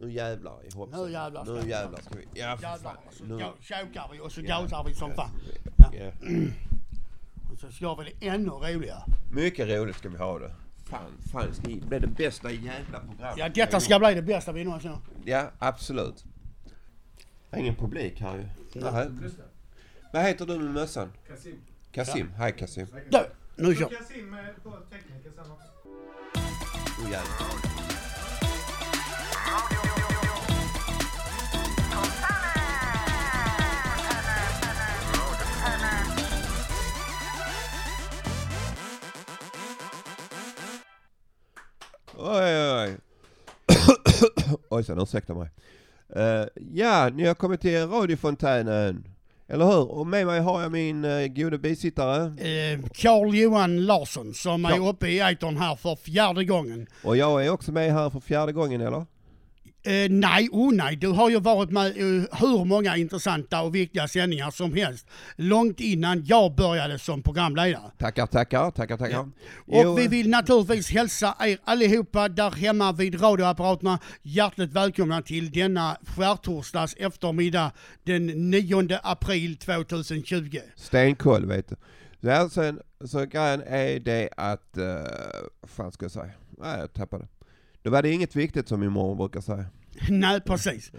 Nu jävlar i hoppsan. Nu jävlar ska Nu vi. jävlar ska vi. Ja Jävlar, och så Nu. tjokar vi och så Ja. gasar vi som fan. Ja. Och så ska vi det ännu roligare. Mycket roligt ska vi ha det. Fan, fan det ska bli det bästa jävla programmet. Ja, detta ska bli det bästa vi någonsin har. Ja, absolut. Det är ingen publik här ju. Nej. Vad heter du med mössan? Kasim. Kasim. Hej Kasim. Du, nu kör Kasim är på tekniker sen också. Oh, jävlar. Oj, oj, oj. Ojsan, ursäkta mig. Eh, ja, ni har kommit till radiofontänen. Eller hur? Och med mig har jag min uh, gode bisittare. Eh, Carl Johan Larsson som är Ja. uppe i etern här för fjärde gången. Och jag är också med här för fjärde gången, eller? Eh, nej, oh nej, du har ju varit med i hur många intressanta och viktiga sändningar som helst. Långt innan jag började som programledare. Tackar, tackar, tackar, tackar. Och Jo, vi vill naturligtvis hälsa er allihopa där hemma vid radioapparaterna hjärtligt välkomna till denna skärtorsdags eftermiddag den 9 april 2020. Stenkoll, vet du. Sen, så grejen är det att... Uh, fan ska jag säga? Nej, jag tappade. Då var det inget viktigt som min mormor brukar säga. Nej, precis.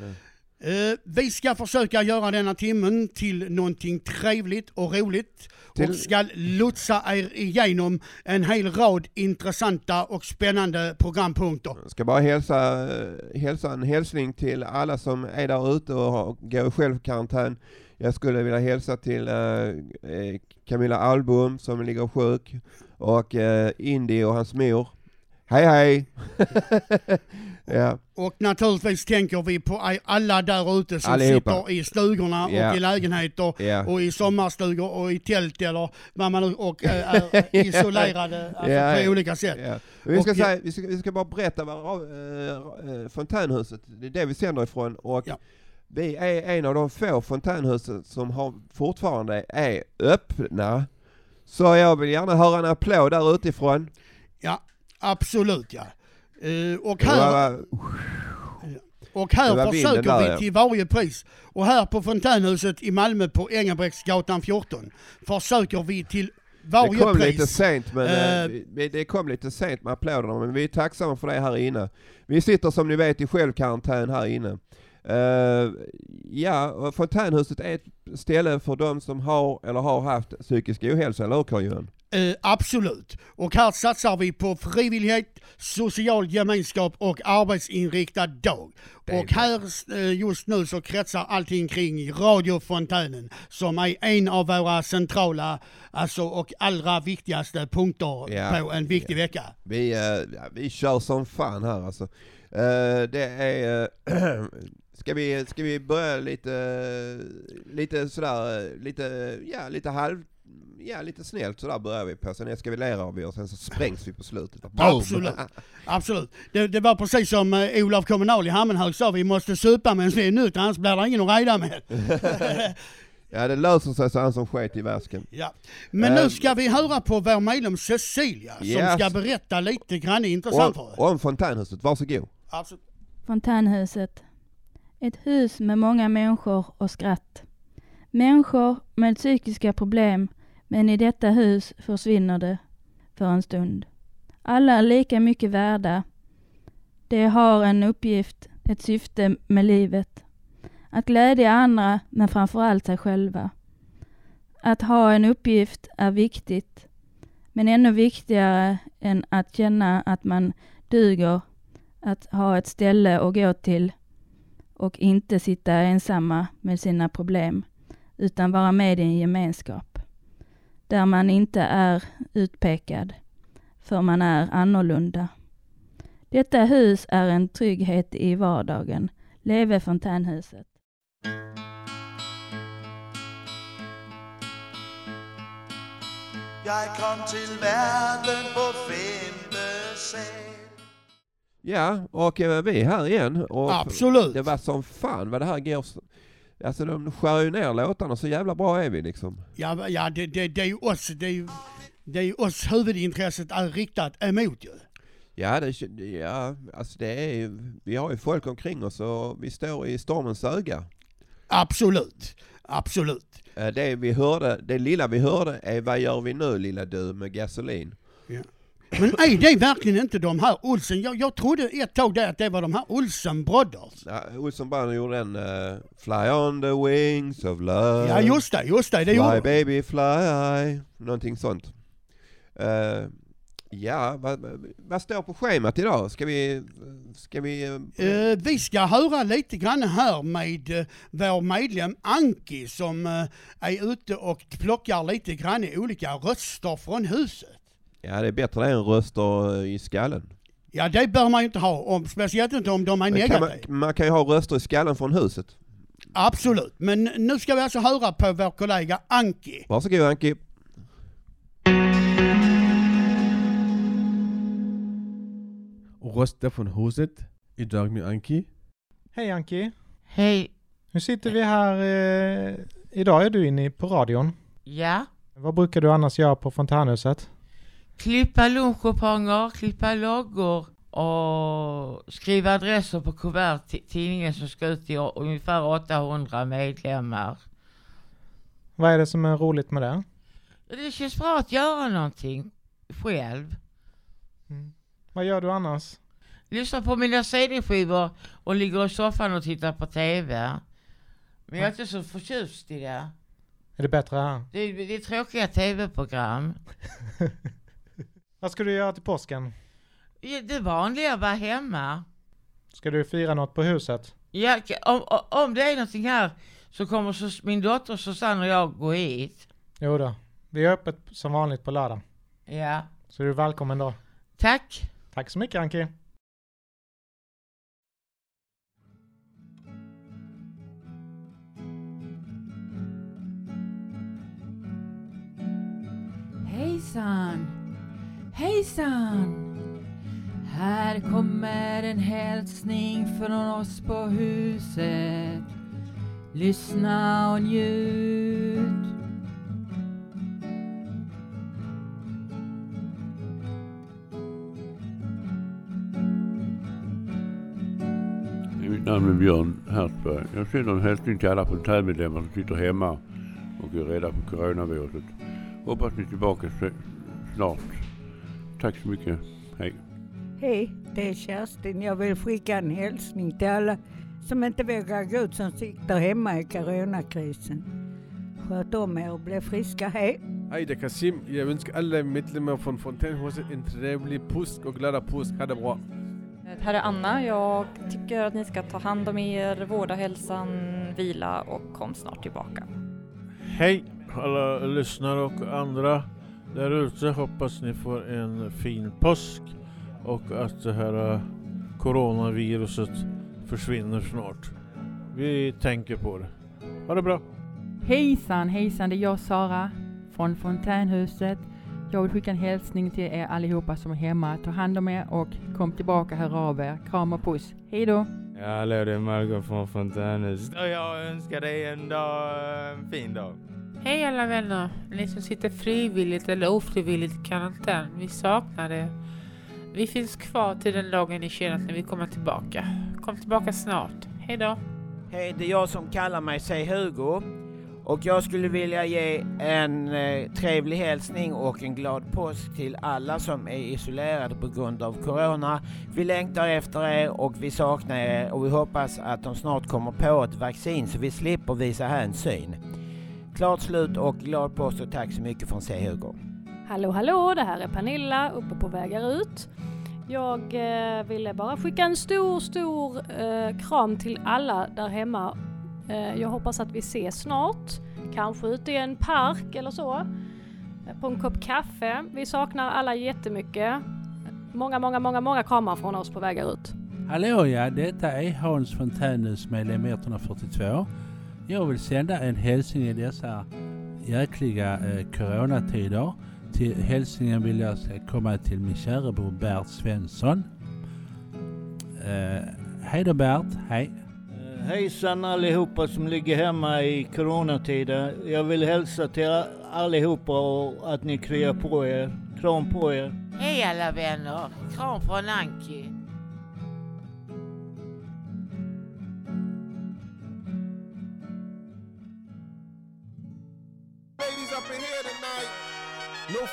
Eh, vi ska försöka göra denna timmen till någonting trevligt och roligt Till- och ska lotsa er igenom en hel rad intressanta och spännande programpunkter. Jag ska bara hälsa, hälsa en hälsning till alla som är där ute och har, går i självkarantän. Jag skulle vilja hälsa till eh, Camilla Album som ligger sjuk och uh, Indy och hans mor. Hej hej! ja, Och naturligtvis tänker vi på alla där ute som Allihopa. sitter i stugorna och i lägenheter ja. och i sommarstugor och i tält eller vad man nu och äh, är isolerade alltså, på olika sätt. Vi, ska Och- säga, vi, ska, vi ska bara berätta vad äh, fontänhuset, det är det vi sänder ifrån och Ja. vi är en av de få fontänhusen som har, fortfarande är öppna. Så jag vill gärna höra en applåd där utifrån. Ja, absolut ja. Eh, och Det här, och det här försöker där, vi ja. till varje pris. Och här på Fontänhuset i Malmö på Engelbrektsgatan 14 försöker vi till det varje kom pris. lite sent men vi- det kom lite sent med applåderna men vi är tacksamma för det här inne. Vi sitter som ni vet i självkarantän här inne. Eh, ja, fontänhuset är ett ställe för de som har eller har haft psykisk ohälsa, eller hur Carl-Johan? Eh, absolut. Och här satsar vi på frivillighet, social gemenskap och arbetsinriktad dag. Och här eh, just nu så kretsar allting kring radiofontänen som är en av våra centrala alltså, och allra viktigaste punkter Ja, på en viktig vecka. Vi, eh, ja, vi kör som fan här alltså. Eh, det är... eh, ska, vi, ska vi börja lite, lite sådär, lite, ja lite halv, ja lite snällt sådär börjar vi på. Sen eskalerar vi och sen så sprängs vi på slutet. Absolut. Absolut. Det, det var precis som eh, Olof Kommunal i Hammenhög sa, vi måste supa medan vi är nyktra, annars blir det ingen att rida med. Ja det löser sig så han som sket i väsken. Ja. Men nu ska vi höra på vår medlem Cecilia som Yes. ska berätta lite grann intressant för Om, oss. om fontänhuset, varsågod. Absolut. Fontänhuset. Ett hus med många människor och skratt. Människor med psykiska problem, men i detta hus försvinner det för en stund. Alla är lika mycket värda. De har en uppgift, ett syfte med livet. Att glädja andra, men framförallt sig själva. Att ha en uppgift är viktigt, men ännu viktigare än att känna att man duger att ha ett ställe att gå till och inte sitta ensamma med sina problem, utan vara med i en gemenskap. Där man inte är utpekad, för man är annorlunda. Detta hus är en trygghet i vardagen. Leve fontänhuset. Jeg kom til verden på femte Ja, och eh, vi är här igen. Och Absolut. Det var som fan vad det här går. Så- Alltså de skär ju ner låtarna, så jävla bra är vi liksom. Ja, ja det, det, det är ju oss, det är ju, det är ju oss huvudintresset är riktat emot ju. Ja, det, ja alltså det är ju, vi har ju folk omkring oss och vi står i stormens öga. Absolut, absolut. Eh, Det vi hörde, det lilla vi hörde är vad gör vi nu lilla du med gasolin? Men är det verkligen inte de här Olsen? Jag, jag trodde ett tag där att det var de här Olsen Brothers. Ja, Olsson Brothers gjorde en uh, Fly on the wings of love. Ja just det, just det. det Fly gjorde. baby fly. Någonting sånt. Eh, ja, vad, vad står på schemat idag? Ska vi... Ska vi Eh, vi ska höra lite grann här med eh, vår medlem Anki som är ute och plockar lite grann i olika röster från huset. Ja, det är bättre det än röster eh, i skallen. Ja det bör man ju inte ha, om, speciellt inte om de är Men kan man, negativa. man kan ju ha röster i skallen från huset. Absolut, men nu ska vi alltså höra på vår kollega Anki. Varsågod Anki. Röster från huset. Idag med Anki. Hej Anki! Hej. Nu sitter vi här, eh, idag är du inne på radion. Ja. Vad brukar du annars göra på fontänhuset? Klippa lunchkuponger, klippa loggor och skriva adresser på kuvert till tidningen som ska ut till ungefär 800 medlemmar. Vad är det som är roligt med det? Det känns bra att göra någonting själv. Vad gör du annars? Lyssna på mina CD-skivor och ligger i soffan och tittar på TV. Men jag är inte så förtjust i det. Är det bättre här? Det det är tråkiga TV-program. Vad ska du göra till påsken? Det vanliga var hemma. Ska du fira något på huset? Ja, om, om- det är någonting här så kommer min dotter Susanne och jag gå hit. Jo då. Vi är öppet som vanligt på lördag. Ja. Så du är välkommen då. Tack. Tack så mycket Anki. Hejsan! Hejsan! Här kommer en hälsning från oss på huset. Lyssna och njut. Mitt namn är Björn Hertzberg. Jag sänder en hälsning till alla fontänmedlemmar som sitter hemma och är rädda för coronaviruset. Hoppas ni är tillbaka snart. Tack så mycket. Hej. Hej, det är Kerstin. Jag vill skicka en hälsning till alla som inte vågar gå ut som sitter hemma i coronakrisen. Sköt om er och bli friska. Hej! Hej, det är Kasim. Jag önskar alla medlemmar från Fontänhuset en trevlig påsk och glada påsk. Ha det bra. Här är Anna. Jag tycker att ni ska ta hand om er, vårda hälsan, vila och kom snart tillbaka. Hej alla lyssnare och andra där ute. Hoppas ni får en fin påsk och att det här eh, coronaviruset försvinner snart. Vi tänker på det. Ha det bra! Hejsan, hejsan, det är jag Sara från Fontänhuset. Jag vill skicka en hälsning till er allihopa som är hemma. Ta hand om er och kom tillbaka, hör av er. Kram och puss. Hej då! Ja, hallå det är Margot från Fontänhuset och jag önskar dig en dag, en fin dag. Hej alla vänner, ni som sitter frivilligt eller ofrivilligt i karantän. Vi saknar er. Vi finns kvar till den dagen ni känner att ni vill komma tillbaka. Kom tillbaka snart. Hej då! Hej, det är jag som kallar mig Säg Hugo. Och jag skulle vilja ge en eh, trevlig hälsning och en glad påsk till alla som är isolerade på grund av Corona. Vi längtar efter er och vi saknar er och vi hoppas att de snart kommer på ett vaccin så vi slipper visa hänsyn. Klart slut och glad påsk och tack så mycket från Säg Hugo. Hallå hallå, det här är Pernilla uppe på vägar ut. Jag eh, ville bara skicka en stor, stor eh, kram till alla där hemma. Eh, jag hoppas att vi ses snart. Kanske ute i en park eller så. Eh, På en kopp kaffe. Vi saknar alla jättemycket. Många, många, många, många kramar från oss på vägar ut. Hallå ja, detta är Hans Fontänhus medlem 142. Jag vill sända en hälsning i dessa jäkliga eh, coronatider. Till hälsningen vill jag komma till min kära bror Bert Svensson. Eh, hej då Bert, hej. Hejsan allihopa som ligger hemma i coronatider. Jag vill hälsa till allihopa och att ni kryar på er. Kram på er. Hej alla vänner! Kram från Anki.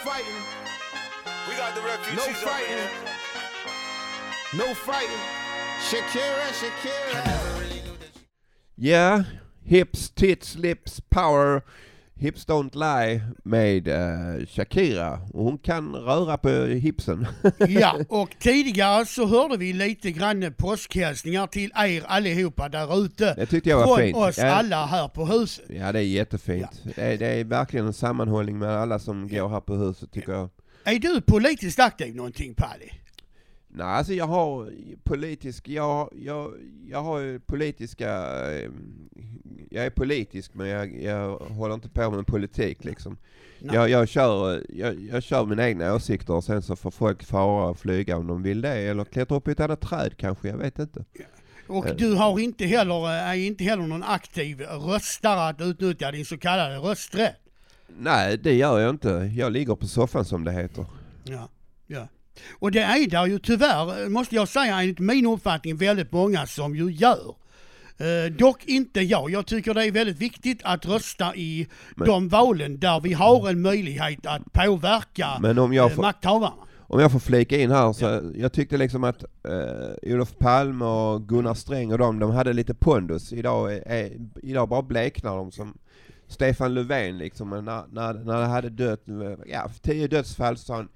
Fighting. We got the No refugees up fighting. No fighting. Shakira, Shakira. Yeah, Hips, Tits, Lips, Power, Hips Don't Lie med eh, Shakira. Och hon kan röra på hipsen. Ja, och tidigare så hörde vi lite grann påskhälsningar till er allihopa där ute. Det tyckte jag var Från fint. oss Ja. alla här på huset. Ja, det är jättefint. Det, är, det är verkligen en sammanhållning med alla som går här på huset tycker jag. Är du politiskt aktiv någonting Palli? Nej, alltså jag har politisk, jag, jag, jag har politiska, eh, jag är politisk men jag, jag håller inte på med politik liksom. Nej. Jag, jag, kör, jag, jag kör mina egna åsikter och sen så får folk fara och flyga om de vill det eller klättra upp i ett annat träd kanske, jag vet inte. Och Eh, du har inte heller, är inte heller någon aktiv röstare att utnyttja din så kallade rösträtt? Nej, det gör jag inte. Jag ligger på soffan som det heter. Ja. Och det är där ju tyvärr, måste jag säga, enligt min uppfattning väldigt många som ju gör. Eh, dock inte jag. Jag tycker det är väldigt viktigt att rösta i Men- de valen där vi har en möjlighet att påverka Men om jag eh, får- makthavarna. Om jag får flika in här, så jag tyckte liksom att eh, Olof Palme och Gunnar Sträng och de, de hade lite pondus. Idag, är, idag bara bleknar de som Stefan Löfven liksom. När, när, när det hade dött, ja, tio dödsfall så sa han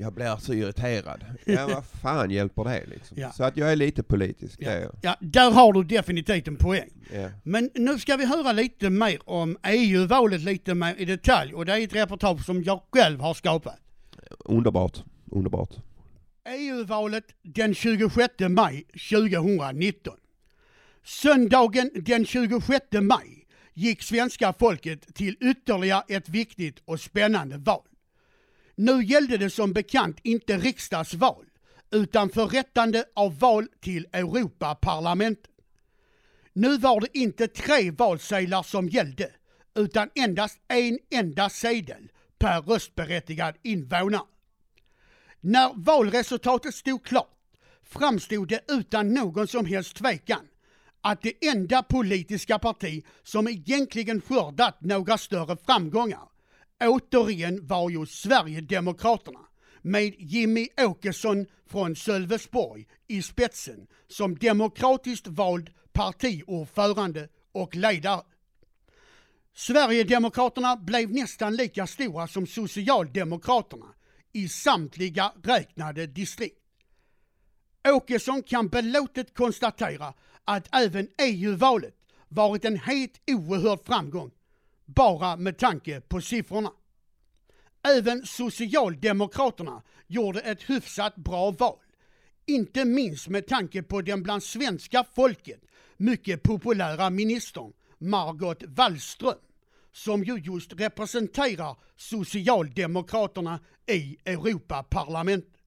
jag blir så irriterad. Ja, vad fan hjälper det liksom? Ja. Så att jag är lite politisk, det är jag. Ja, där har du definitivt en poäng. Ja. Men nu ska vi höra lite mer om EU-valet lite mer i detalj och det är ett reportage som jag själv har skapat. Underbart, underbart. EU-valet den 26 maj 2019. Söndagen den 26 maj gick svenska folket till ytterligare ett viktigt och spännande val. Nu gällde det som bekant inte riksdagsval utan förrättande av val till Europaparlamentet. Nu var det inte tre valsedlar som gällde utan endast en enda sedel per röstberättigad invånare. När valresultatet stod klart framstod det utan någon som helst tvekan att det enda politiska parti som egentligen skördat några större framgångar återigen var ju Sverigedemokraterna med Jimmy Åkesson från Sölvesborg i spetsen som demokratiskt vald partiordförande och ledare. Sverigedemokraterna blev nästan lika stora som Socialdemokraterna i samtliga räknade distrikt. Åkesson kan belåtet konstatera att även EU-valet varit en helt oerhörd framgång, bara med tanke på siffrorna. Även Socialdemokraterna gjorde ett hyfsat bra val, inte minst med tanke på den bland svenska folket mycket populära ministern Margot Wallström, som ju just representerar Socialdemokraterna i Europaparlamentet.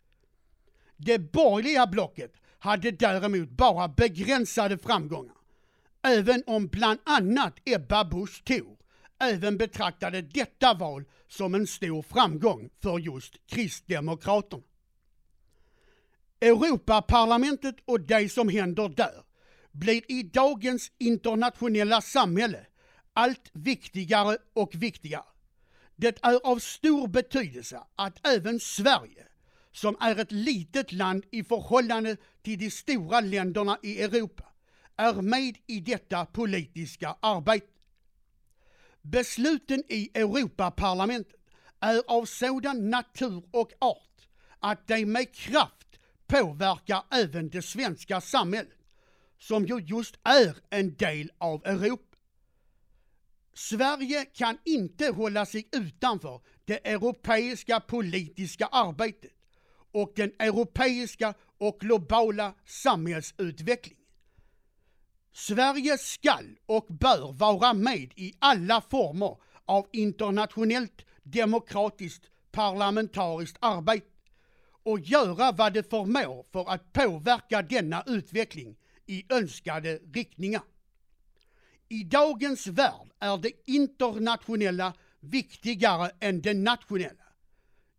Det borgerliga blocket hade däremot bara begränsade framgångar. Även om bland annat Ebba Busch Thor även betraktade detta val som en stor framgång för just Kristdemokraterna. Europaparlamentet och det som händer där blir i dagens internationella samhälle allt viktigare och viktigare. Det är av stor betydelse att även Sverige, som är ett litet land i förhållande till de stora länderna i Europa, är med i detta politiska arbete. Besluten i Europaparlamentet är av sådan natur och art att de med kraft påverkar även det svenska samhället, som ju just är en del av Europa. Sverige kan inte hålla sig utanför det europeiska politiska arbetet och den europeiska och globala samhällsutvecklingen. Sverige skall och bör vara med i alla former av internationellt demokratiskt parlamentariskt arbete och göra vad det förmår för att påverka denna utveckling i önskade riktningar. I dagens värld är det internationella viktigare än det nationella.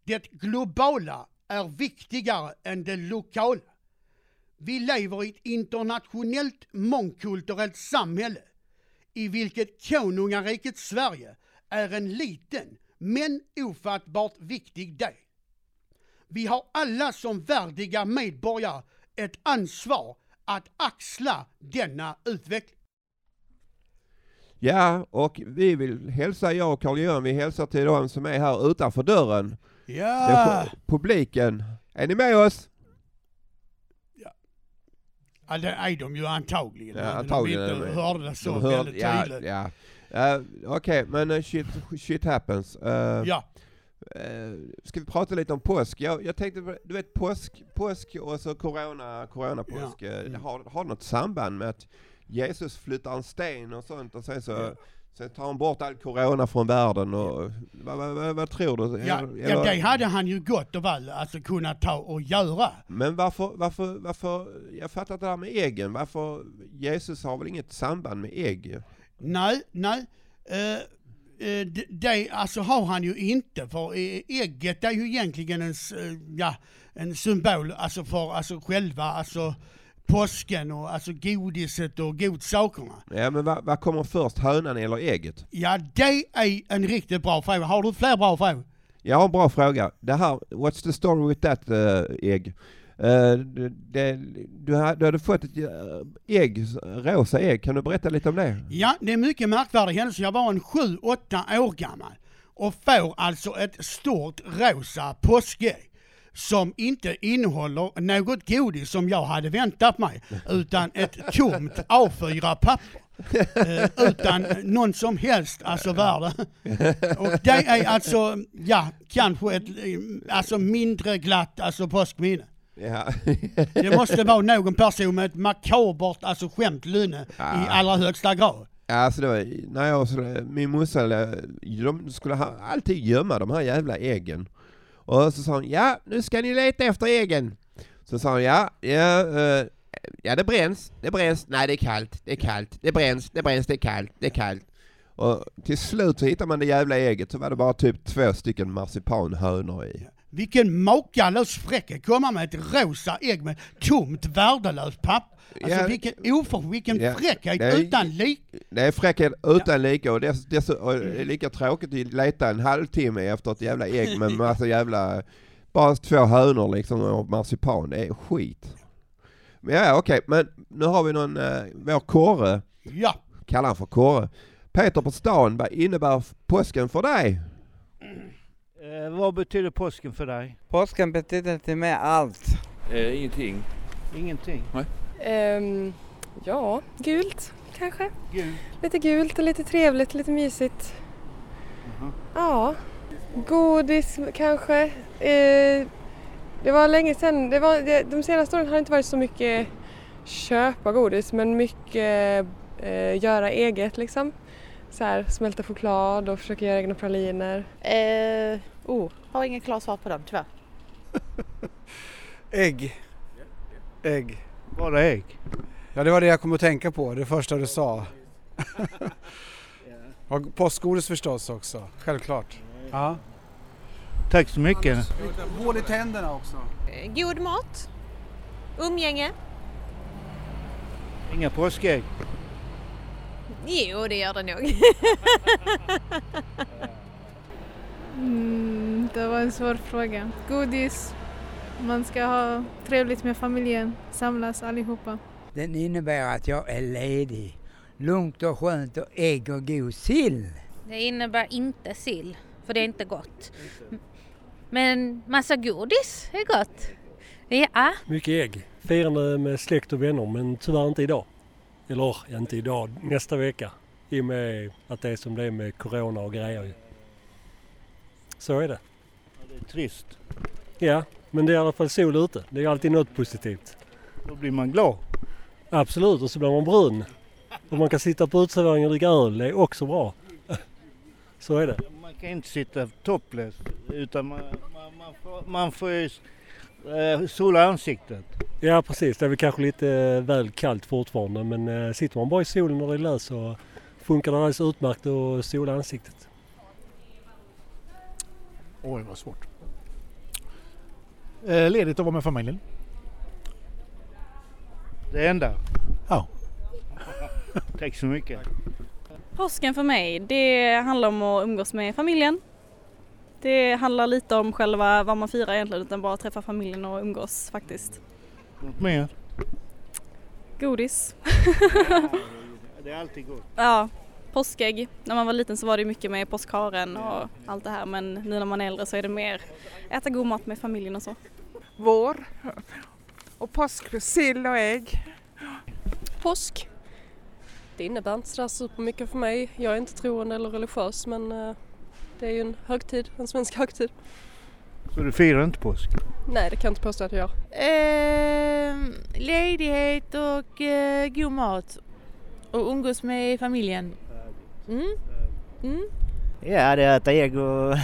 Det globala är viktigare än det lokala. Vi lever i ett internationellt mångkulturellt samhälle i vilket konungariket Sverige är en liten men ofattbart viktig del. Vi har alla som värdiga medborgare ett ansvar att axla denna utveckling. Ja, och vi vill hälsa, jag och Carl-Johan, vi hälsar till de som är här utanför dörren. Ja. Publiken. Är ni med oss? Ja, det är de ju antagligen. Ja, antagligen De inte de- hörde det så de hör- väldigt ja, tydligt. Ja, ja. Okej, men uh, shit, shit happens. Uh, Ja. Uh, ska vi prata lite om påsk? Jag, jag tänkte, du vet påsk, påsk och så corona, coronapåsk. Ja. eh, Har, har något samband med att Jesus flyttar en sten och sånt och sen så Ja. Sen tar han bort all corona från världen och vad, vad, vad, vad tror du? Ja, Eller- ja, det hade han ju gott och väl alltså kunnat ta och göra. Men varför, varför, varför, jag fattar det här med äggen, varför, Jesus har väl inget samband med ägg? Nej, nej. Eh, eh, det, det alltså har han ju inte för eh, ägget är ju egentligen en, ja, en symbol alltså för alltså själva alltså påsken och alltså godiset och godsakerna. Ja men vad, vad kommer först, hönan eller ägget? Ja, det är en riktigt bra fråga. Har du fler bra frågor? Jag har en bra fråga. Det här, what's the story with that uh, ägg? Eh, det, du hade fått ett eh, ägg, rosa ägg, kan du berätta lite om det? Ja, det är mycket märkvärdig händelse. Jag var en 7-8 år gammal och får alltså ett stort rosa påskägg som inte innehåller något godis som jag hade väntat mig, utan ett tomt A4-papper. Eh, utan någon som helst alltså värde. Och det är alltså, ja, kanske ett alltså mindre glatt alltså påskminne. Ja. Det måste vara någon person med ett makabert alltså i Ja. allra högsta grad. Ja, alltså det var, när jag, min morsa, de skulle ha, alltid gömma de här jävla äggen. Och så sa hon, ja nu ska ni leta efter äggen. Så sa hon, ja, ja, uh, ja det bränns, det bränns, nej det är kallt, det är kallt, det bränns, det bränns, det är kallt, det är kallt. Och till slut så hittade man det jävla ägget, så var det bara typ två stycken marsipanhönor i. Vilken makalös fräckhet komma med ett rosa ägg med tomt värdelöst papper. Alltså Ja. vilken oför, vilken Ja, fräckhet det är- utan lik. Det är fräckhet utan like och, dess, och det är lika tråkigt att leta en halvtimme efter ett jävla ägg med massa jävla, bara två hönor liksom och marsipan. Det är skit. Men ja, okej, men nu har vi någon, uh, vår Kåre, Ja. kallar han för Kåre. Peter på stan, vad innebär påsken för dig? Eh, vad betyder påsken för dig? Påsken betyder till mig allt. Eh, ingenting. Ingenting? Nej. Ehm, ja, gult kanske. Gult. Lite gult och lite trevligt, lite mysigt. Ja, godis kanske. Eh, det var länge sedan, det var, det, de senaste åren har det inte varit så mycket köpa godis men mycket eh, göra eget liksom. Så här, smälta choklad och försöka göra egna praliner. Eh, oh, har ingen klar svar på den tyvärr. Ägg. Ägg. Bara ägg? Ja, det var det jag kom att tänka på, det första du sa. Och påskgodis förstås också, självklart. Ja. Tack så mycket. Hål i tänderna också. God mat, umgänge. Inga påskägg? Jo, det gör det nog. Mm, det var en svår fråga. Godis, man ska ha trevligt med familjen, samlas allihopa. Den innebär att jag är ledig. Lugnt och skönt och ägg och god sill. Det innebär inte sill, för det är inte gott. Men massa godis är gott. Ja. Mycket ägg. Firande med släkt och vänner men tyvärr inte idag. Eller inte idag, nästa vecka. I och med att det är som det är med corona och grejer. Så är det. Det är trist. Ja, men det är i alla fall sol ute. Det är alltid något positivt. Då blir man glad. Absolut, och så blir man brun. Och man kan sitta på uteserveringen och dricka öl. Det är också bra. Så är det. Man kan inte sitta topless utan man, man, man får, man får ju eh, sola ansiktet. Ja precis, det är väl kanske lite eh, väl kallt fortfarande men eh, sitter man bara i solen och det är lös så funkar det alldeles utmärkt att sola ansiktet. Oj, vad svårt. Eh, ledigt och vara med familjen. Det enda? Ja. Tack så mycket. Påsken för mig, det handlar om att umgås med familjen. Det handlar lite om själva vad man firar egentligen utan bara träffa familjen och umgås faktiskt. Något mer? Godis. Det är alltid gott. ja, påskägg. När man var liten så var det mycket med påskharen och allt det här men nu när man är äldre så är det mer äta god mat med familjen och så. Vår och påsk, sill och ägg. Påsk. Det innebär inte sådär supermycket för mig. Jag är inte troende eller religiös men eh, det är ju en högtid, en svensk högtid. Så du firar inte påsk? Nej, det kan jag inte påstå att jag gör. Eh, ledighet och eh, god mat. Och umgås med familjen. Mm. Mm. Ja, det är äta ägg och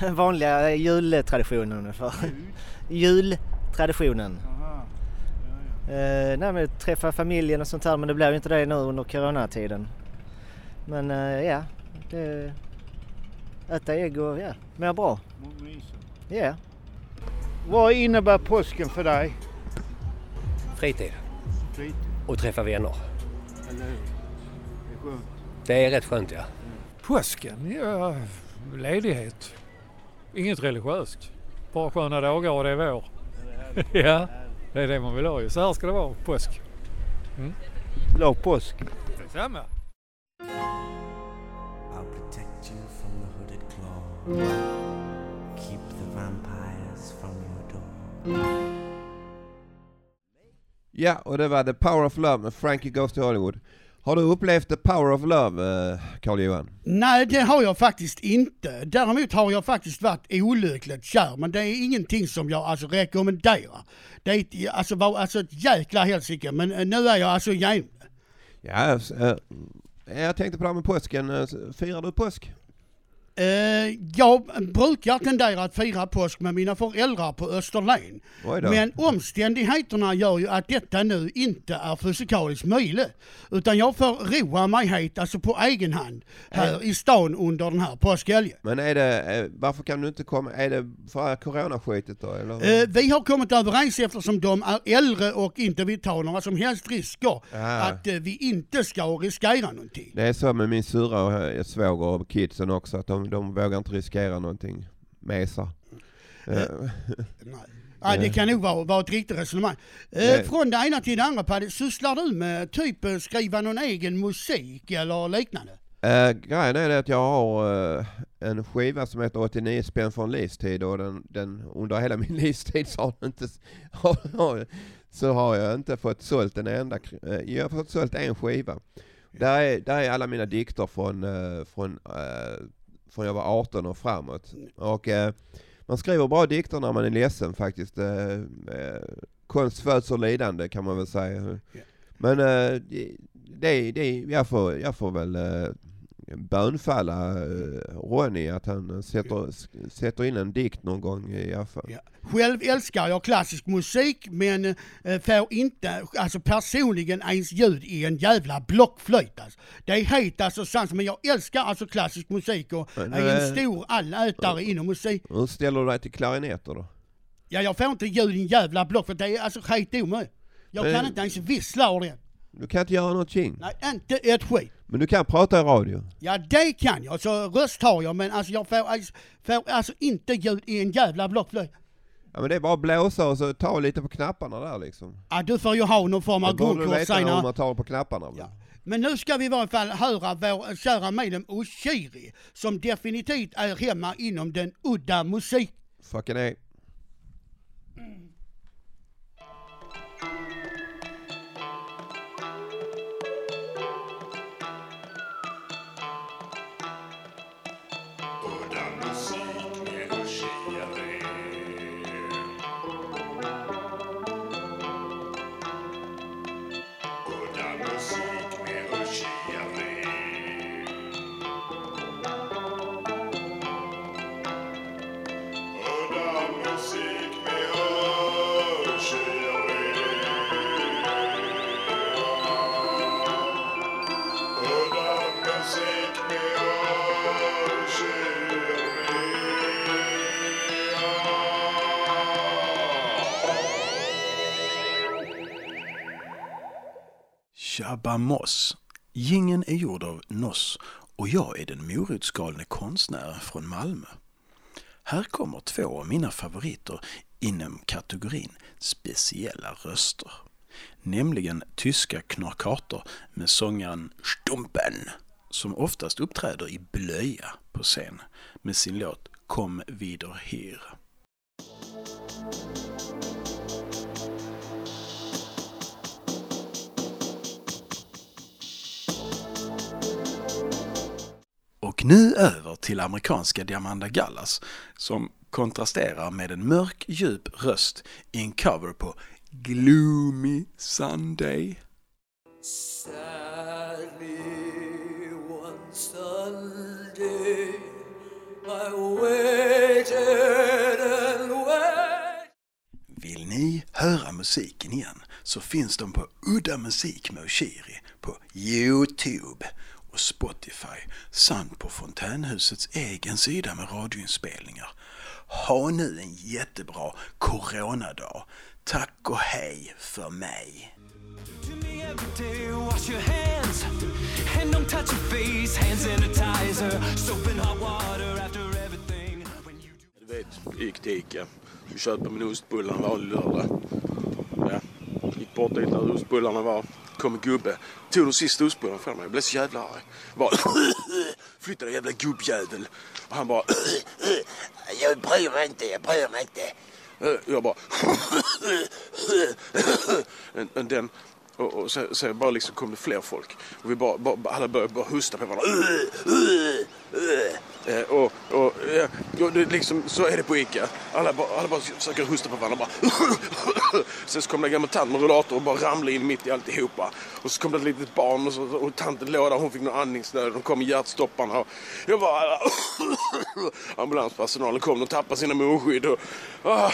den vanliga jultraditionen ungefär. Jultraditionen. Eh, nej, men träffa familjen och sånt här men det blev inte det nu under coronatiden. Men eh, ja, det, äta ägg och ja, mår bra. Ja. Vad innebär påsken för dig? Fritid Fritid. och träffa vänner. Eller hur? Det är skönt. Det är rätt skönt ja. Påsken? Ja, ledighet. Inget religiöst. Bara sköna dagar och det är vår. ja, det är det man vill ha ju. Så här ska det vara, påsk. Mm. Glad påsk! Detsamma! I'll protect you from the hooded claw. Keep the vampires from your door. Ja, och det var The Power of Love med Frankie Goes to Hollywood. Har du upplevt The Power of Love, eh, Carl-Johan? Nej, det har jag faktiskt inte. Däremot har jag faktiskt varit olyckligt kär, men det är ingenting som jag alltså rekommenderar. Det är ett, alltså, var, alltså ett jäkla helsike, men eh, nu är jag alltså igen. Ja, eh, jag tänkte på det här med påsken. Eh, Firar du påsk? Eh, jag brukar tendera att fira påsk med mina föräldrar på Österlen. Men omständigheterna gör ju att detta nu inte är fysikaliskt möjligt. Utan jag får roa mig hit, alltså på egen hand, här i stan under den här påskhelgen. Men är det, eh, varför kan du inte komma, är det för coronaskitet då eller? Vi har kommit överens eftersom de är äldre och inte vill ta några som helst risker Ah. att vi inte ska riskera någonting. Det är så med min syrra och svåger och kidsen också, att de, de vågar inte riskera någonting. Mesar. Eh, Ja, det kan nog vara, vara ett riktigt resonemang. Eh, Nej. från det ena till det andra Paddy, sysslar du med typ eh, skriva någon egen musik eller liknande? Eh, grejen är det att jag har eh, en skiva som heter 89 spänn för en livstid och den, den, under hela min livstid så har, inte, så har jag inte fått sålt en enda, eh, jag har fått sålt en skiva. Där är, där är alla mina dikter från, eh, från, eh, från jag var 18 och framåt. Och eh, man skriver bra dikter när man är ledsen faktiskt. Eh, eh, konst föds ur lidande kan man väl säga. Men eh, det, det, det, jag, får, jag får väl eh, bönfalla eh, Ronny att han sätter, sätter in en dikt någon gång i alla fall. Själv älskar jag klassisk musik men eh, får inte, alltså personligen ens ljud i en jävla blockflöjt alltså. Det är helt alltså sant men jag älskar alltså klassisk musik och Men, är en eh, stor allätare inom musik. Hur ställer du dig till klarinetter då? Ja jag får inte ljud i en jävla block för det är alltså helt omöjligt. Jag Men- kan inte ens vissla ordentligt. Du kan inte göra någonting. Nej, inte ett skit. Men du kan prata i radio. Ja det kan jag, så röst har jag men alltså jag får, alltså, får alltså inte ljud i en jävla blockflöjt. Ja men det är bara att blåsa och så ta lite på knapparna där liksom. Ja du får ju ha någon form av Det du guldkort veta hur senare. man tar på knapparna. Ja. Men nu ska vi i varje fall höra vår kära medlem Oshiri som definitivt är hemma inom den udda musik. Fucking A. Jabba Moss. Gingen är gjord av Noss och jag är den morotsgalne konstnären från Malmö. Här kommer två av mina favoriter inom kategorin speciella röster. Nämligen tyska knarkater med sångaren Stumpen som oftast uppträder i blöja på scen med sin låt Kom wieder hier. Och nu över till amerikanska Diamanda Gallas som kontrasterar med en mörk djup röst i en cover på Gloomy Sunday. Sadly, one Sunday I waited and waited Vill ni höra musiken igen så finns de på Udda Musik med Oshiri på Youtube och Spotify samt på Fontänhusets egen sida med radioinspelningar. Ha nu en jättebra coronadag. Tack och hej för mig. Du vet, gick till Ica. Vi köpte min ostbullar en vanlig lördag. Ja, gick bort dit där ostbullarna var. Kom en gubbe. Tog de sista ostbullarna från mig. Jag blev så jävla arg. Bara, Flytta dig jävla gubbjävel. Och han bara... Jag bryr mig inte, jag bryr mig inte. Eh, jag bara... Den... Och, och sen, sen bara liksom kom det fler folk. Och vi bara, bara alla började bara hosta på varandra. Eh, eh och, och, ja, och det, liksom, så är det på Ica. Alla bara, alla bara försöker hosta på varandra. Bara. Sen så kom det en gammal tant med rullator och bara ramlade in mitt i alltihopa. Och så kom det ett litet barn och, så, och tanten låg där. Hon fick någon andningsnöd. De kom med hjärtstopparna. Och jag bara... Ambulanspersonalen kom och tappade sina munskydd. Och, ah.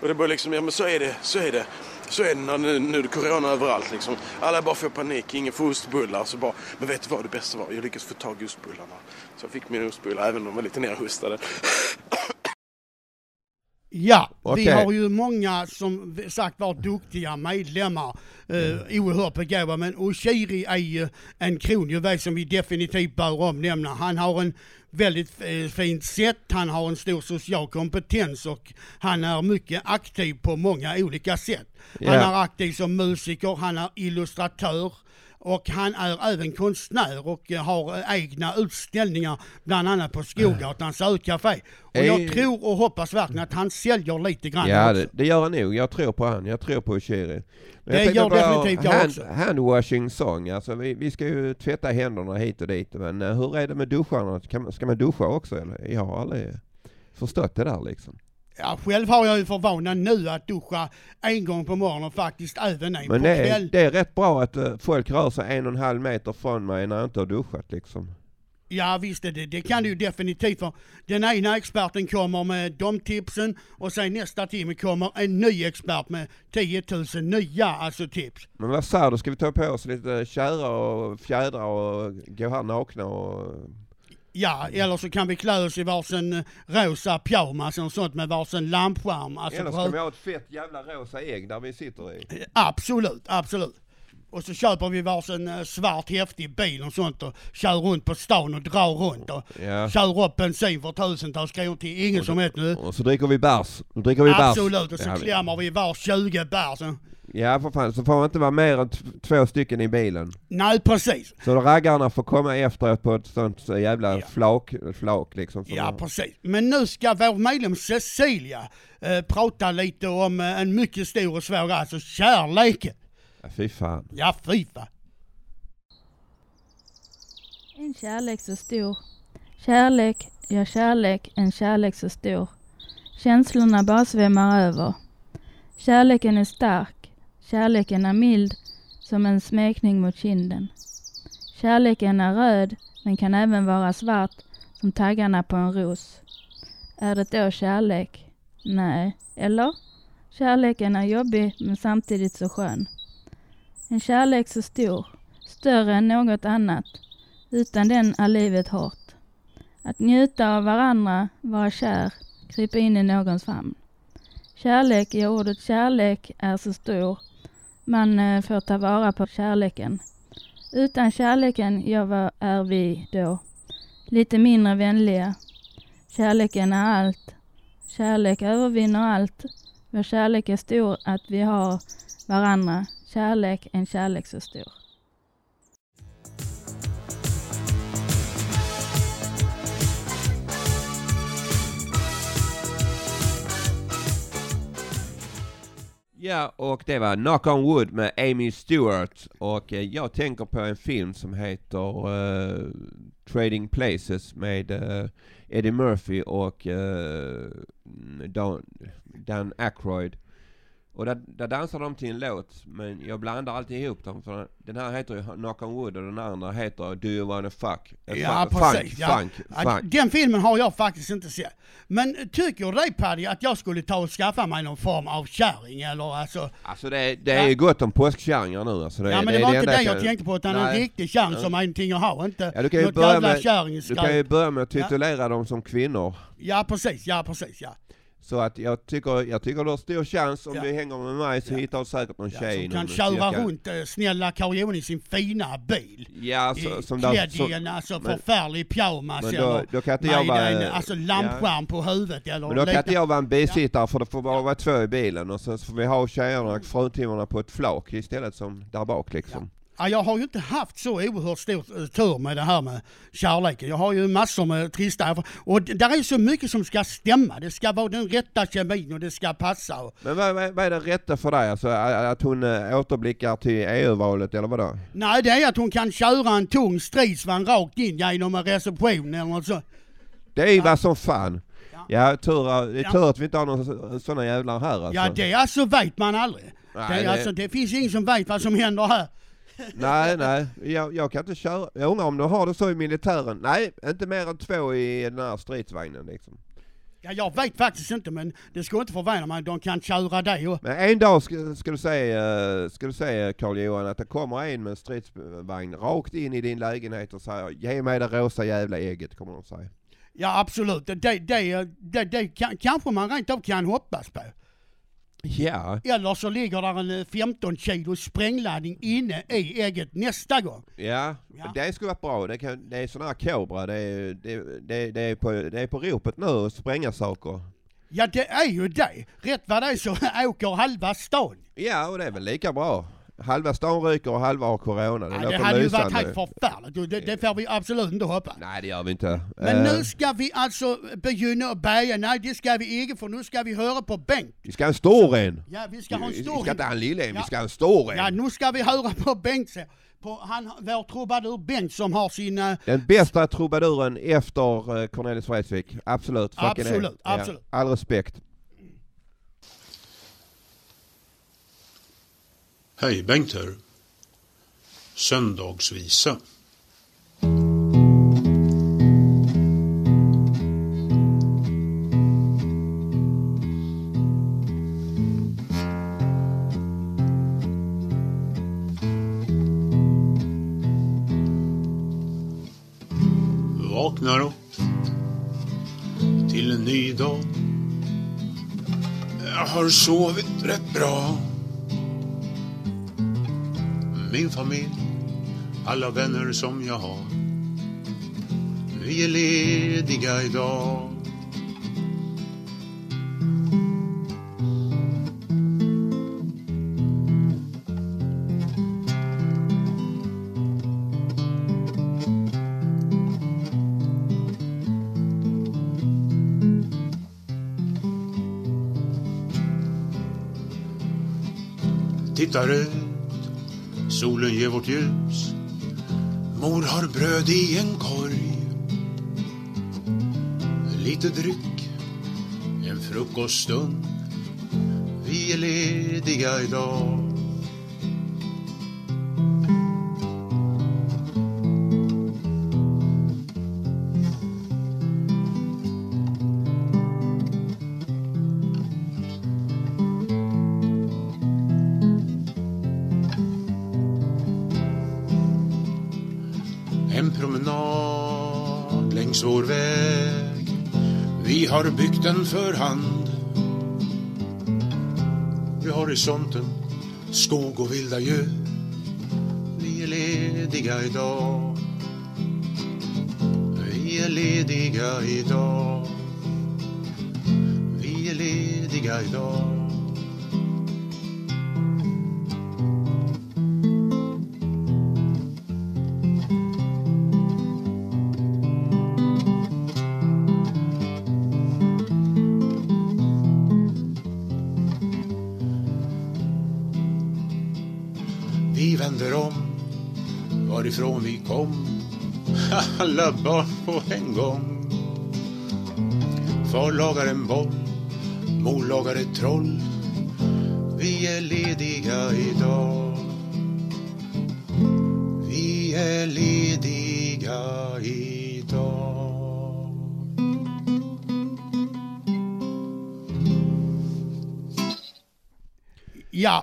och det bara liksom, ja men så är det. Så är det. Så är det när nu, nu är det corona överallt liksom. Alla bara får panik, ingen får ostbullar. Så bara, men vet du vad det bästa var? Jag lyckades få tag i ostbullarna. Så jag fick mina ostbullar även om de var lite nerhostade. Ja, vi Okej. har ju många som sagt var duktiga medlemmar, eh, oerhört begåvade, men Oshiri är ju en kronjuvel som vi definitivt bör omnämna. Han har en väldigt eh, fint sätt, han har en stor social kompetens och han är mycket aktiv på många olika sätt. Han Ja. är aktiv som musiker, han är illustratör och han är även konstnär och eh, har eh, egna utställningar bland annat på Skogatans ölcafé. Och jag Eh. tror och hoppas verkligen att han säljer lite grann Ja, också. det, det gör han nog. Jag tror på han. Jag tror på Oshiri. Men Det jag gör definitivt jag hand, också. Handwashing song. Alltså vi, vi ska ju tvätta händerna hit och dit. Men hur är det med duscharna? Kan, man- ska man duscha också eller? Jag har aldrig förstått det där liksom. Ja, själv har jag ju för vana nu att duscha en gång på morgonen och faktiskt även en Men på det är, kväll. det är rätt bra att eh, folk rör sig en och en halv meter från mig när jag inte har duschat liksom. Ja visst är det, det kan du ju definitivt för den ena experten kommer med de tipsen och sen nästa timme kommer en ny expert med 10 000 nya alltså tips. Men vad sa du? Ska vi ta på oss lite kära och fjädrar och gå här nakna och... Ja, eller så kan vi klä oss i varsin eh, rosa pyjamas och sånt med varsin lampskärm. Alltså, Eller ska vi ha ett fett jävla rosa ägg där vi sitter i? Absolut, absolut. Och så köper vi varsin eh, svart häftig bil och sånt och kör runt på stan och drar runt och Ja. kör upp bensin för tusentals kronor till ingen som vet nu. Och så dricker vi bärs. Då dricker vi bärs. Absolut, och så Ja, klämmer vi var 20 bärs. Ja för fan, så får man inte vara mer än t- två stycken i bilen. Nej precis. Så raggarna får komma efteråt på ett sånt så jävla flak, flak liksom. som Ja precis. Men nu ska vår medlem Cecilia eh, prata lite om eh, en mycket stor och svår alltså kärleken. Ja, fy fan. Ja fy fan. En kärlek så stor. Kärlek, ja kärlek, en kärlek så stor. Känslorna bara svämmar över. Kärleken är stark. Kärleken är mild som en smekning mot kinden. Kärleken är röd men kan även vara svart som taggarna på en ros. Är det då kärlek? Nej. Eller? Kärleken är jobbig men samtidigt så skön. En kärlek så stor, större än något annat. Utan den är livet hårt. Att njuta av varandra, vara kär, krypa in i någons famn. Kärlek, ja ordet kärlek är så stor. Man eh, får ta vara på kärleken. Utan kärleken, ja vad är vi då? Lite mindre vänliga. Kärleken är allt. Kärlek övervinner allt. Vår kärlek är stor att vi har varandra. Kärlek, en kärlek så stor. Ja, och det var Knock on Wood med Amy Stewart. Och eh, jag tänker på en film som heter eh, Trading Places med eh, Eddie Murphy och eh, Dan, Dan Aykroyd. Och där, där dansar de till en låt, men jag blandar alltid ihop dem. För den här heter ju Knock on Wood och den andra heter Do You Wanna Fuck? Ja, fu- precis. Funk, ja. funk, Ja, funk. Den filmen har jag faktiskt inte sett. Men tycker du Paddy att jag skulle ta och skaffa mig någon form av kärring eller alltså? Alltså det, det är ju gott om påskkärringar nu alltså. Det, ja men det, är var inte det jag kan- tänkte på utan en Nej. riktig kärring Ja. som är någonting att ha. Inte Ja, du kan ju något börja jävla med, du kan ju börja med att Ja. titulera dem som kvinnor. Ja precis, ja precis ja. Så att jag tycker, jag tycker du har stor chans om Ja. du hänger med mig så hittar du säkert någon tjej Som kan cirka- köra runt eh, snälla Karl i sin fina bil. Ja, så, I- som klädd så- i en alltså, men- förfärlig pyjamas Men då- eller då kan inte jag vara- en alltså, lampskärm på huvudet eller Men då kan inte jag vara en bisittare för det får bara vara två i bilen och sen så får vi ha tjejerna, fruntimmerna på ett flak istället som där bak liksom. Ja, jag har ju inte haft så oerhört stor eh, tur med det här med kärleken. Jag har ju massor med trista och där är så mycket som ska stämma. Det ska vara den rätta kemin och det ska passa. Men vad, vad, vad är det rätta för dig? Alltså att hon äh, återblickar till EU-valet eller vadå? nej, det är att hon kan köra en tung stridsvagn rakt in genom en reception eller något så. Det är ju vad som fan. Ja, tur, det är Ja. tur att vi inte har några sådana jävlar här alltså. Ja, det alltså vet man aldrig. Nej, det, det- Alltså, det finns ingen som vet vad som händer här. Nej, nej, jag, jag kan inte köra. Jag undrar om de har det så i militären? Nej, inte mer än två i den här stridsvagnen liksom. Ja, jag vet faktiskt inte men det skulle inte förvåna mig. De kan köra det och... Men en dag ska, ska du säga, ska du säga Carl Johan att det kommer en med en stridsvagn rakt in i din lägenhet och säger ge mig det rosa jävla ägget, kommer de säga. Ja absolut, det, det, det, det, det kan, kanske man rent av kan hoppas på. Ja, Eller så ligger där en eh, 15 kilo sprängladdning inne i ägget nästa gång. ja, det skulle vara bra. Det, kan, det är sån här kobra, det är, det, det, det, är på, det är på ropet nu att spränga saker. Ja det är ju det. Rätt vad det är så åker halva stan. Ja, och det är väl lika bra. Halva stan ryker och halva har corona. Det Ja, det hade ju varit helt förfärligt. Det, det får vi absolut inte hoppas. Nej, det gör vi inte. Men Eh, nu ska vi alltså begynna att bärga. Nej det ska vi inte för nu ska vi höra på Bengt. Vi ska ha en stor en. Ja vi ska ha en Vi stor ska inte ha en liten en, vi Ja. ska ha en stor en. Ja nu ska vi höra på Bengt. På han, vår trubadur Bengt som har sin... eh, Den bästa trubaduren efter eh, Cornelis Vreeswijk. Absolut. är. Absolut, Ja, absolut. All respekt. Hej Bengt här. Söndagsvisa. Vaknar upp till en ny dag. Jag har sovit rätt bra. Min familj, alla vänner som jag har. Vi är lediga idag. Tittar ut, solen ger vårt ljus. Mor har bröd i en korg. Lite dryck, en frukoststund. Vi är lediga idag. Har byggt den för hand. Vid horisonten skog och vilda djur. Vi är lediga lediga idag. Vi är lediga idag. Vi är lediga idag. Alla barn på en gång. Far lagar en boll, mor lagar ett troll. Vi är lediga idag. Vi är lediga idag. Ja,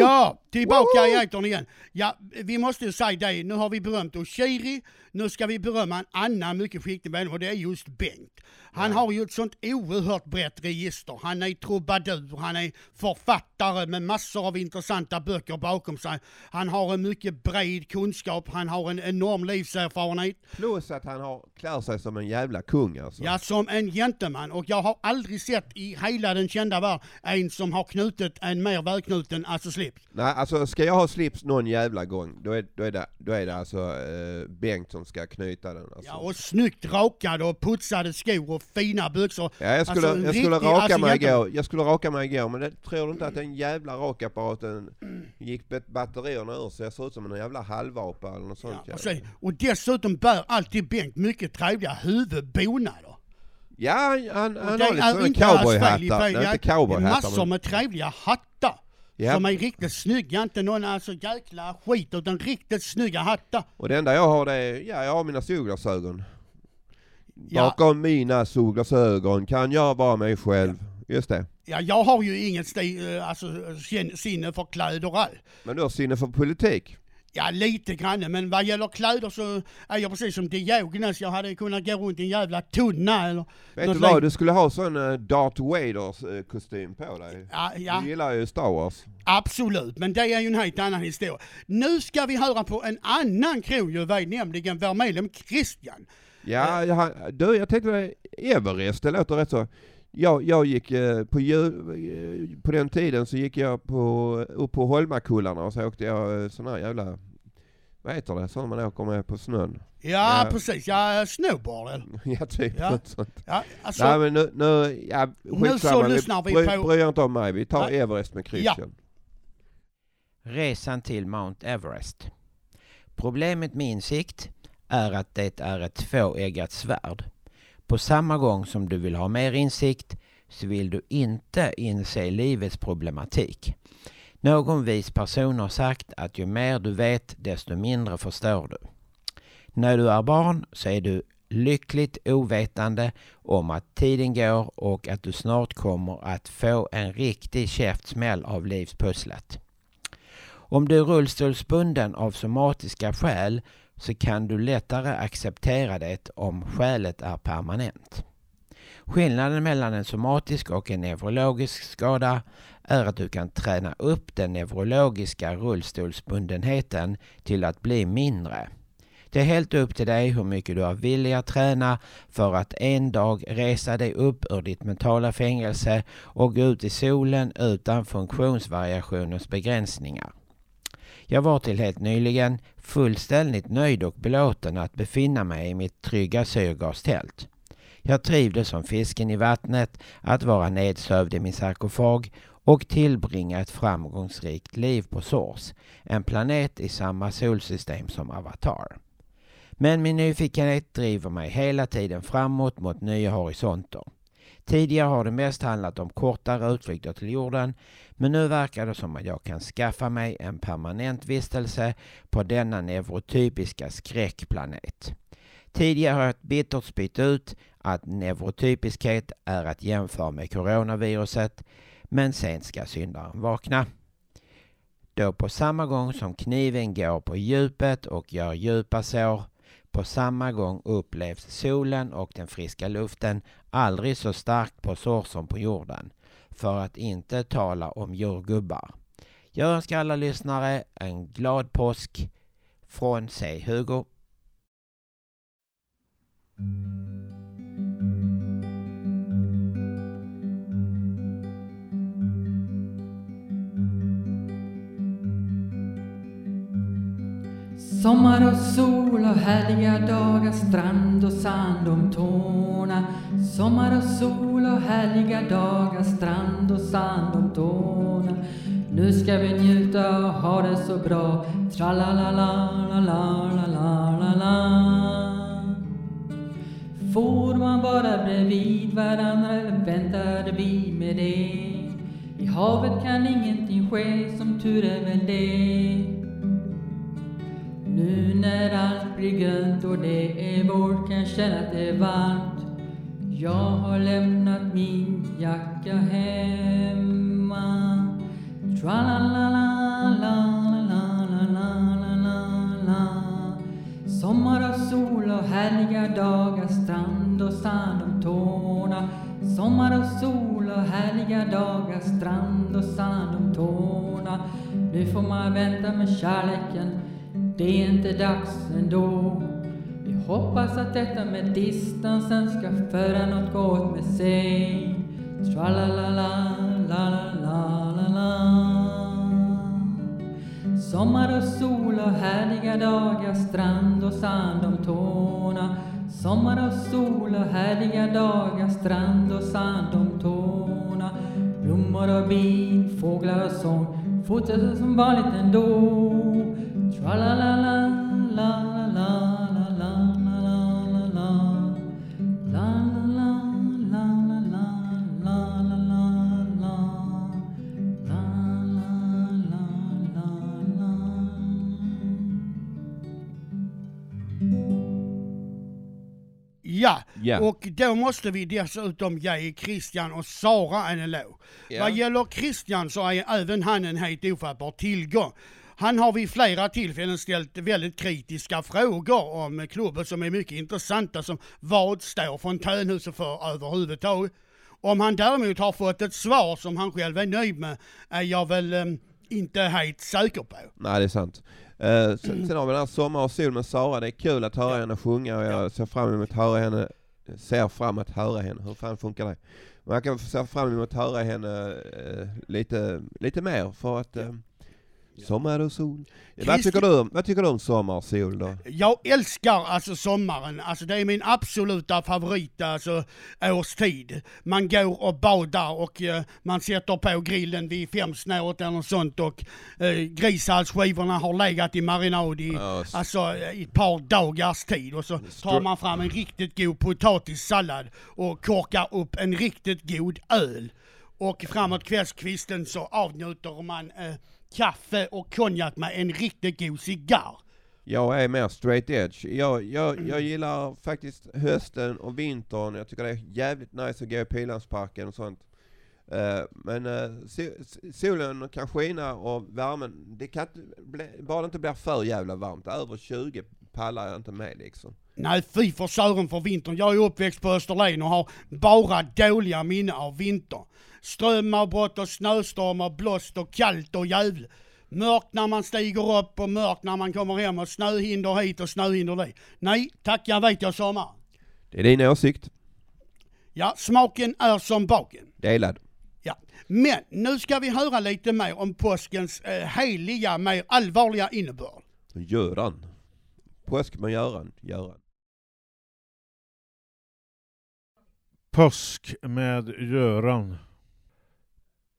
ja, tillbaka i etern igen. Ja, vi måste ju säga det, nu har vi berömt Oshiri, nu ska vi berömma en annan mycket skicklig medlem och det är just Bengt. Han har ju ett sånt oerhört brett register. Han är trubadur, han är författare med massor av intressanta böcker bakom sig. Han har en mycket bred kunskap, han har en enorm livserfarenhet. Plus att han har, klär sig som en jävla kung alltså. Ja, som en gentleman. Och jag har aldrig sett i hela den kända världen en som har knutit en mer välknuten alltså slips. Nej, alltså ska jag ha slips någon jävla gång, då är, då är, det, då är det alltså eh, Bengt som ska knyta den. Alltså. Ja, och snyggt rakade och putsade skor och fina byxor. Ja, jag skulle, Alltså, jag skulle raka alltså, mig igår, jag skulle raka mig igår, men det, tror du inte att den jävla rakapparaten gick batterierna ur så jag ser ut som en jävla halvapa eller något sånt. Ja, Och, se, och dessutom bär alltid Bengt mycket trevliga huvudbonader. ja han, han, det har lite är cowboyhattar. Nej, Ja, inte cowboyhattar. Massor men- med trevliga hattar. Ja. Som är riktigt snygga, inte någon alltså jäkla skit utan riktigt snygga hattar. Och det enda jag har det är, ja jag har mina solglasögon. Ja. Bakom mina solglasögon kan jag vara mig själv. Just det. Ja, jag har ju inget sti, eh, alltså, sin- sinne för kläder all. Men du har sinne för politik. Ja, lite grann, men vad gäller kläder så är jag precis som Diogenes. Jag hade kunnat gå runt i en jävla tunna eller Vet du vad, du skulle ha sån uh, Darth Vaders eh, kostym på dig. Ja, ja. Du gillar ju Star Wars. Absolut, men det är ju en helt annan historia. Nu ska vi höra på en annan krogjuvel, nämligen vår medlem Christian. Ja, jag, har- du jag tänkte Everest, det låter rätt så. Jag, jag gick eh, på, jul, eh, på den tiden så gick jag på, upp på Holmakullarna och så åkte jag eh, sån här jävla, vad heter det, sån man åker med på snön. Ja, precis. Ja, snowboard eller? Ja, typ Ja. något sånt. Ja, alltså, Nej men nu, nu ja, Nu så lyssnar vi bry, på- Bryr inte om mig, vi tar Nej. Everest med Christian. Resan till Mount Everest. Problemet med insikt är att det är ett tvåeggat svärd. På samma gång som du vill ha mer insikt så vill du inte inse livets problematik. Någon vis person har sagt att ju mer du vet desto mindre förstår du. När du är barn så är du lyckligt ovetande om att tiden går och att du snart kommer att få en riktig käftsmäll av livspusslet. Om du är rullstolsbunden av somatiska skäl så kan du lättare acceptera det om skälet är permanent. Skillnaden mellan en somatisk och en neurologisk skada är att du kan träna upp den neurologiska rullstolsbundenheten till att bli mindre. Det är helt upp till dig hur mycket du är villig att träna för att en dag resa dig upp ur ditt mentala fängelse och gå ut i solen utan funktionsvariationens begränsningar. Jag var till helt nyligen fullständigt nöjd och belåten att befinna mig i mitt trygga syrgastält. Jag trivdes som fisken i vattnet att vara nedsövd i min sarkofag och tillbringa ett framgångsrikt liv på Source, en planet i samma solsystem som Avatar. Men min nyfikenhet driver mig hela tiden framåt mot nya horisonter. Tidigare har det mest handlat om kortare utflykter till jorden, men nu verkar det som att jag kan skaffa mig en permanent vistelse på denna neurotypiska skräckplanet. Tidigare har jag bittert spytt ut att neurotypiskhet är att jämföra med coronaviruset, men sen ska syndaren vakna. Då på samma gång som kniven går på djupet och gör djupa sår, på samma gång upplevs solen och den friska luften aldrig så starkt på sår som på jorden. För att inte tala om jordgubbar. Jag önskar alla lyssnare en glad påsk från C. Hugo. Sommar och sol och härliga dagar, strand och sand om tårna. Sommar och sol och härliga dagar, strand och sand om tårna. Nu ska vi njuta och ha det så bra, tra-la-la-la-la-la-la-la-la. Får man vara bredvid varandra eller väntar vi med det? I havet kan ingenting ske, som tur är väl det. Nu när allt blir grönt och det är vår kan jag känna att det är varmt. Jag har lämnat min jacka hemma. Sommar och sol och härliga dagar, strand och sand om tårna. Sommar och sol och härliga dagar, strand och sand om tårna. Nu får man vänta med kärleken det är inte dags ändå. Vi hoppas att detta med distansen ska föra något gott med sig. Tra-la-la-la-la-la-la-la. Sommar och sol och härliga dagar, strand och sand om tårna. Sommar och sol och härliga dagar, strand och sand om tårna. Blommor och bin, fåglar och sång fortsätter som vanligt ändå. Ja, yeah. och då måste vi dessutom ge Christian och Sara en eloge. Yeah. Vad gäller Christian så är även han en helt ofattbar tillgång. Han har vid flera tillfällen ställt väldigt kritiska frågor om klubben som är mycket intressanta som vad står Fontänhuset för överhuvudtaget? Om han däremot har fått ett svar som han själv är nöjd med är jag väl eh, inte helt säker på. Nej, det är sant. Eh, sen, sen har vi den här Sommar och sol med Sara. Det är kul att höra henne sjunga och jag ser fram emot att höra henne, ser fram att höra henne. Hur fan funkar det? Jag kan se fram emot att höra henne eh, lite, lite mer för att eh, Sommar och sol. Vad Christi- tycker du om, vad tycker du om sommar och sol då? Jag älskar alltså sommaren, alltså det är min absoluta favorit alltså årstid. Man går och badar och eh, man sätter på grillen vid femsnåret eller något sånt och eh, grishalsskivorna har legat i marinad i, Ja, alltså, i ett par dagars tid och så tar man fram en riktigt god potatissallad och korkar upp en riktigt god öl. Och framåt kvällskvisten så avnjuter man eh, kaffe och konjak med en riktigt god cigarr. Jag är mer straight edge. Jag, jag, jag gillar faktiskt hösten och vintern. Jag tycker det är jävligt nice att gå i Pildammsparken och sånt. Eh, men eh, solen kan skina och värmen, det kan inte bli, bara det inte blir för jävla varmt. Över 20 pallar jag inte med liksom. Nej fy för Sören för vintern. Jag är uppväxt på Österlen och har bara dåliga minnen av vintern. Strömavbrott och snöstormar, blåst och kallt och jävligt. Mörkt när man stiger upp och mörkt när man kommer hem och snöhinder hit och snöhinder dit. Nej, tack jag vet jag sommar. Det är din åsikt. Ja, smaken är som baken. Delad. Ja, men nu ska vi höra lite mer om påskens eh, heliga, mer allvarliga innebörd. Göran. Påsk med Göran. Göran. Påsk med Göran.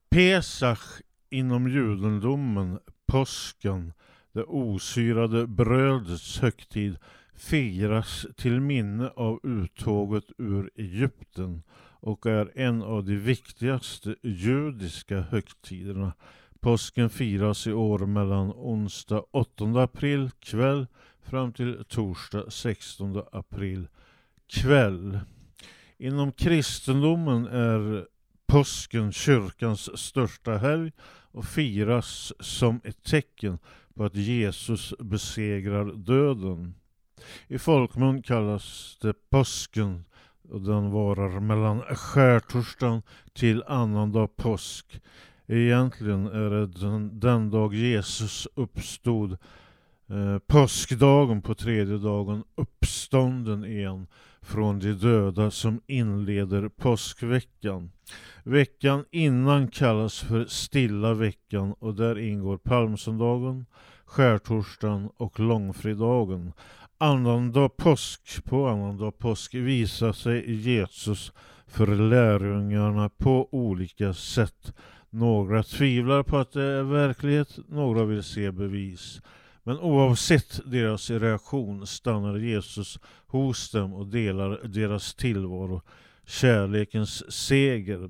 Pesach inom judendomen, påsken, det osyrade brödets högtid, firas till minne av uttåget ur Egypten och är en av de viktigaste judiska högtiderna. Påsken firas i år mellan onsdag 8 april kväll fram till torsdag 16 april kväll. Inom kristendomen är påsken kyrkans största helg och firas som ett tecken på att Jesus besegrar döden. I folkmun kallas det påsken och den varar mellan skärtorsdagen till annandag påsk. Egentligen är det den, den dag Jesus uppstod Eh, påskdagen på tredje dagen, uppstånden igen från de döda som inleder påskveckan. Veckan innan kallas för stilla veckan och där ingår palmsöndagen, skärtorsdagen och långfredagen. Annandag påsk, på annandag påsk visar sig Jesus för lärjungarna på olika sätt. Några tvivlar på att det är verklighet, några vill se bevis. Men oavsett deras reaktion stannar Jesus hos dem och delar deras tillvaro, kärlekens seger.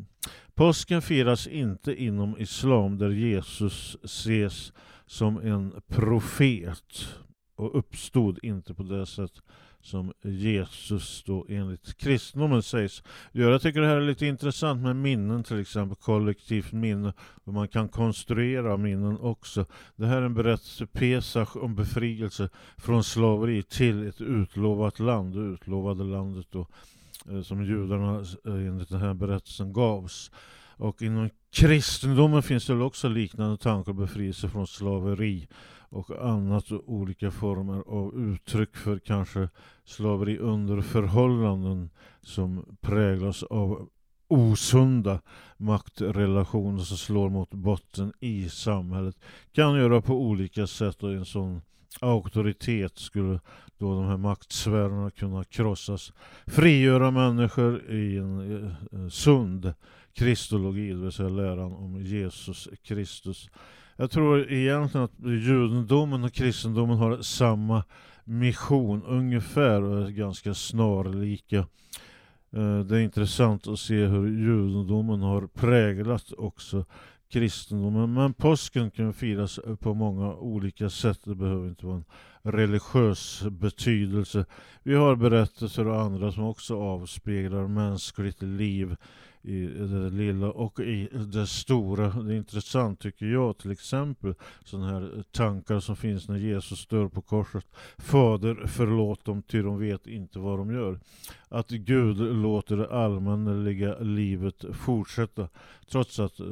Påsken firas inte inom islam där Jesus ses som en profet och uppstod inte på det sätt som Jesus då enligt kristendomen sägs göra. Jag tycker det här är lite intressant med minnen till exempel, kollektivt minne och man kan konstruera minnen också. Det här är en berättelse, Pesach, om befrielse från slaveri till ett utlovat land, det utlovade landet då eh, som judarna eh, enligt den här berättelsen gavs. Och inom kristendomen finns det också liknande tankar befrielse från slaveri och annat och olika former av uttryck för kanske slaveri under förhållanden som präglas av osunda maktrelationer som slår mot botten i samhället kan göra på olika sätt och en sån auktoritet skulle då de här maktsfärerna kunna krossas. Frigöra människor i en eh, sund kristologi, det vill säga läran om Jesus Kristus. Jag tror egentligen att judendomen och kristendomen har samma mission ungefär och är ganska snarlika. Eh, det är intressant att se hur judendomen har präglat också kristendomen. Men påsken kan firas på många olika sätt. Det behöver inte vara en religiös betydelse. Vi har berättelser och andra som också avspeglar mänskligt liv i det lilla och i det stora. Det är intressant tycker jag till exempel sådana här tankar som finns när Jesus dör på korset. Fader förlåt dem ty de vet inte vad de gör. Att Gud låter det allmänliga livet fortsätta trots att eh,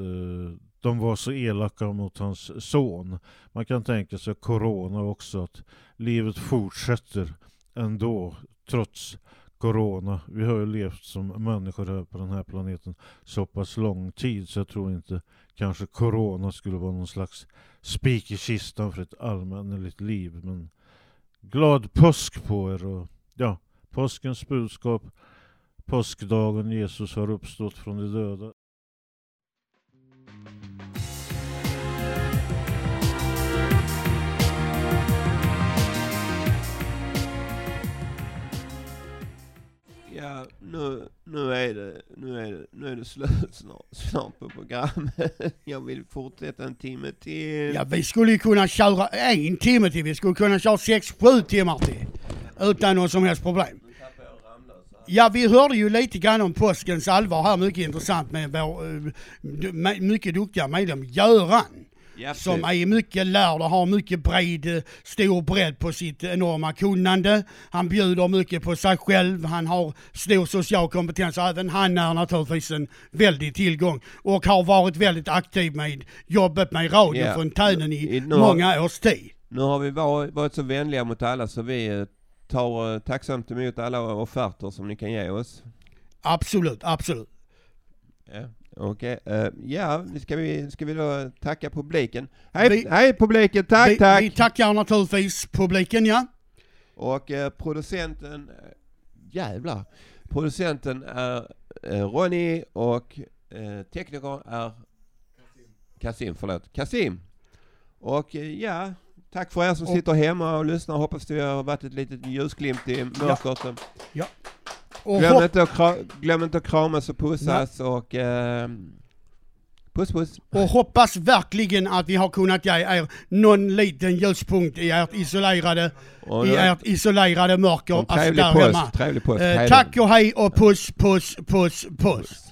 de var så elaka mot hans son. Man kan tänka sig corona också, att livet fortsätter ändå trots corona. Vi har ju levt som människor här på den här planeten så pass lång tid så jag tror inte kanske corona skulle vara någon slags spik i kistan för ett allmänneligt liv. Men glad påsk på er och ja, påskens budskap, påskdagen Jesus har uppstått från de döda. Ja, nu, nu, är det, nu, är det, nu är det slut snart, snart på programmet. Jag vill fortsätta en timme till. Ja, vi skulle ju kunna köra en timme till. Vi skulle kunna köra sex, sju timmar till. Utan någon som helst problem. Ja, vi hörde ju lite grann om påskens allvar här, mycket intressant med vår uh, mycket duktiga medlem Göran. Ja, som är mycket lärd och har mycket bred, eh, stor bredd på sitt enorma kunnande. Han bjuder mycket på sig själv, han har stor social kompetens och även han är naturligtvis en väldig tillgång. Och har varit väldigt aktiv med jobbet med Radio Ja. Fontänen i, I- många års tid. Nu har vi varit, så vänliga mot alla så vi eh, tar eh, tacksamt emot alla offerter som ni kan ge oss. Absolut, absolut. Ja, Okej, eh, ja, ska vi, ska vi då tacka publiken. Hej, Vi- hej publiken, tack, vi, tack! Vi tackar naturligtvis publiken ja. Och eh, producenten, eh, jävlar, producenten är eh, Ronny och eh, tekniker är Kasim, förlåt, Kasim. Och ja, tack för er som Och- sitter hemma och lyssnar. Hoppas det har varit ett litet ljusglimt i mörkret. Ja. Och Glöm, inte att glöm inte att kramas och pussas och eh, puss puss. Och hoppas verkligen att vi har kunnat ge er någon liten ljuspunkt i ert isolerade, Och i ert isolerade mörker Och alltså trevlig där påsk, hemma. trevlig påsk. Eh, tack och hej och puss, puss, puss, puss.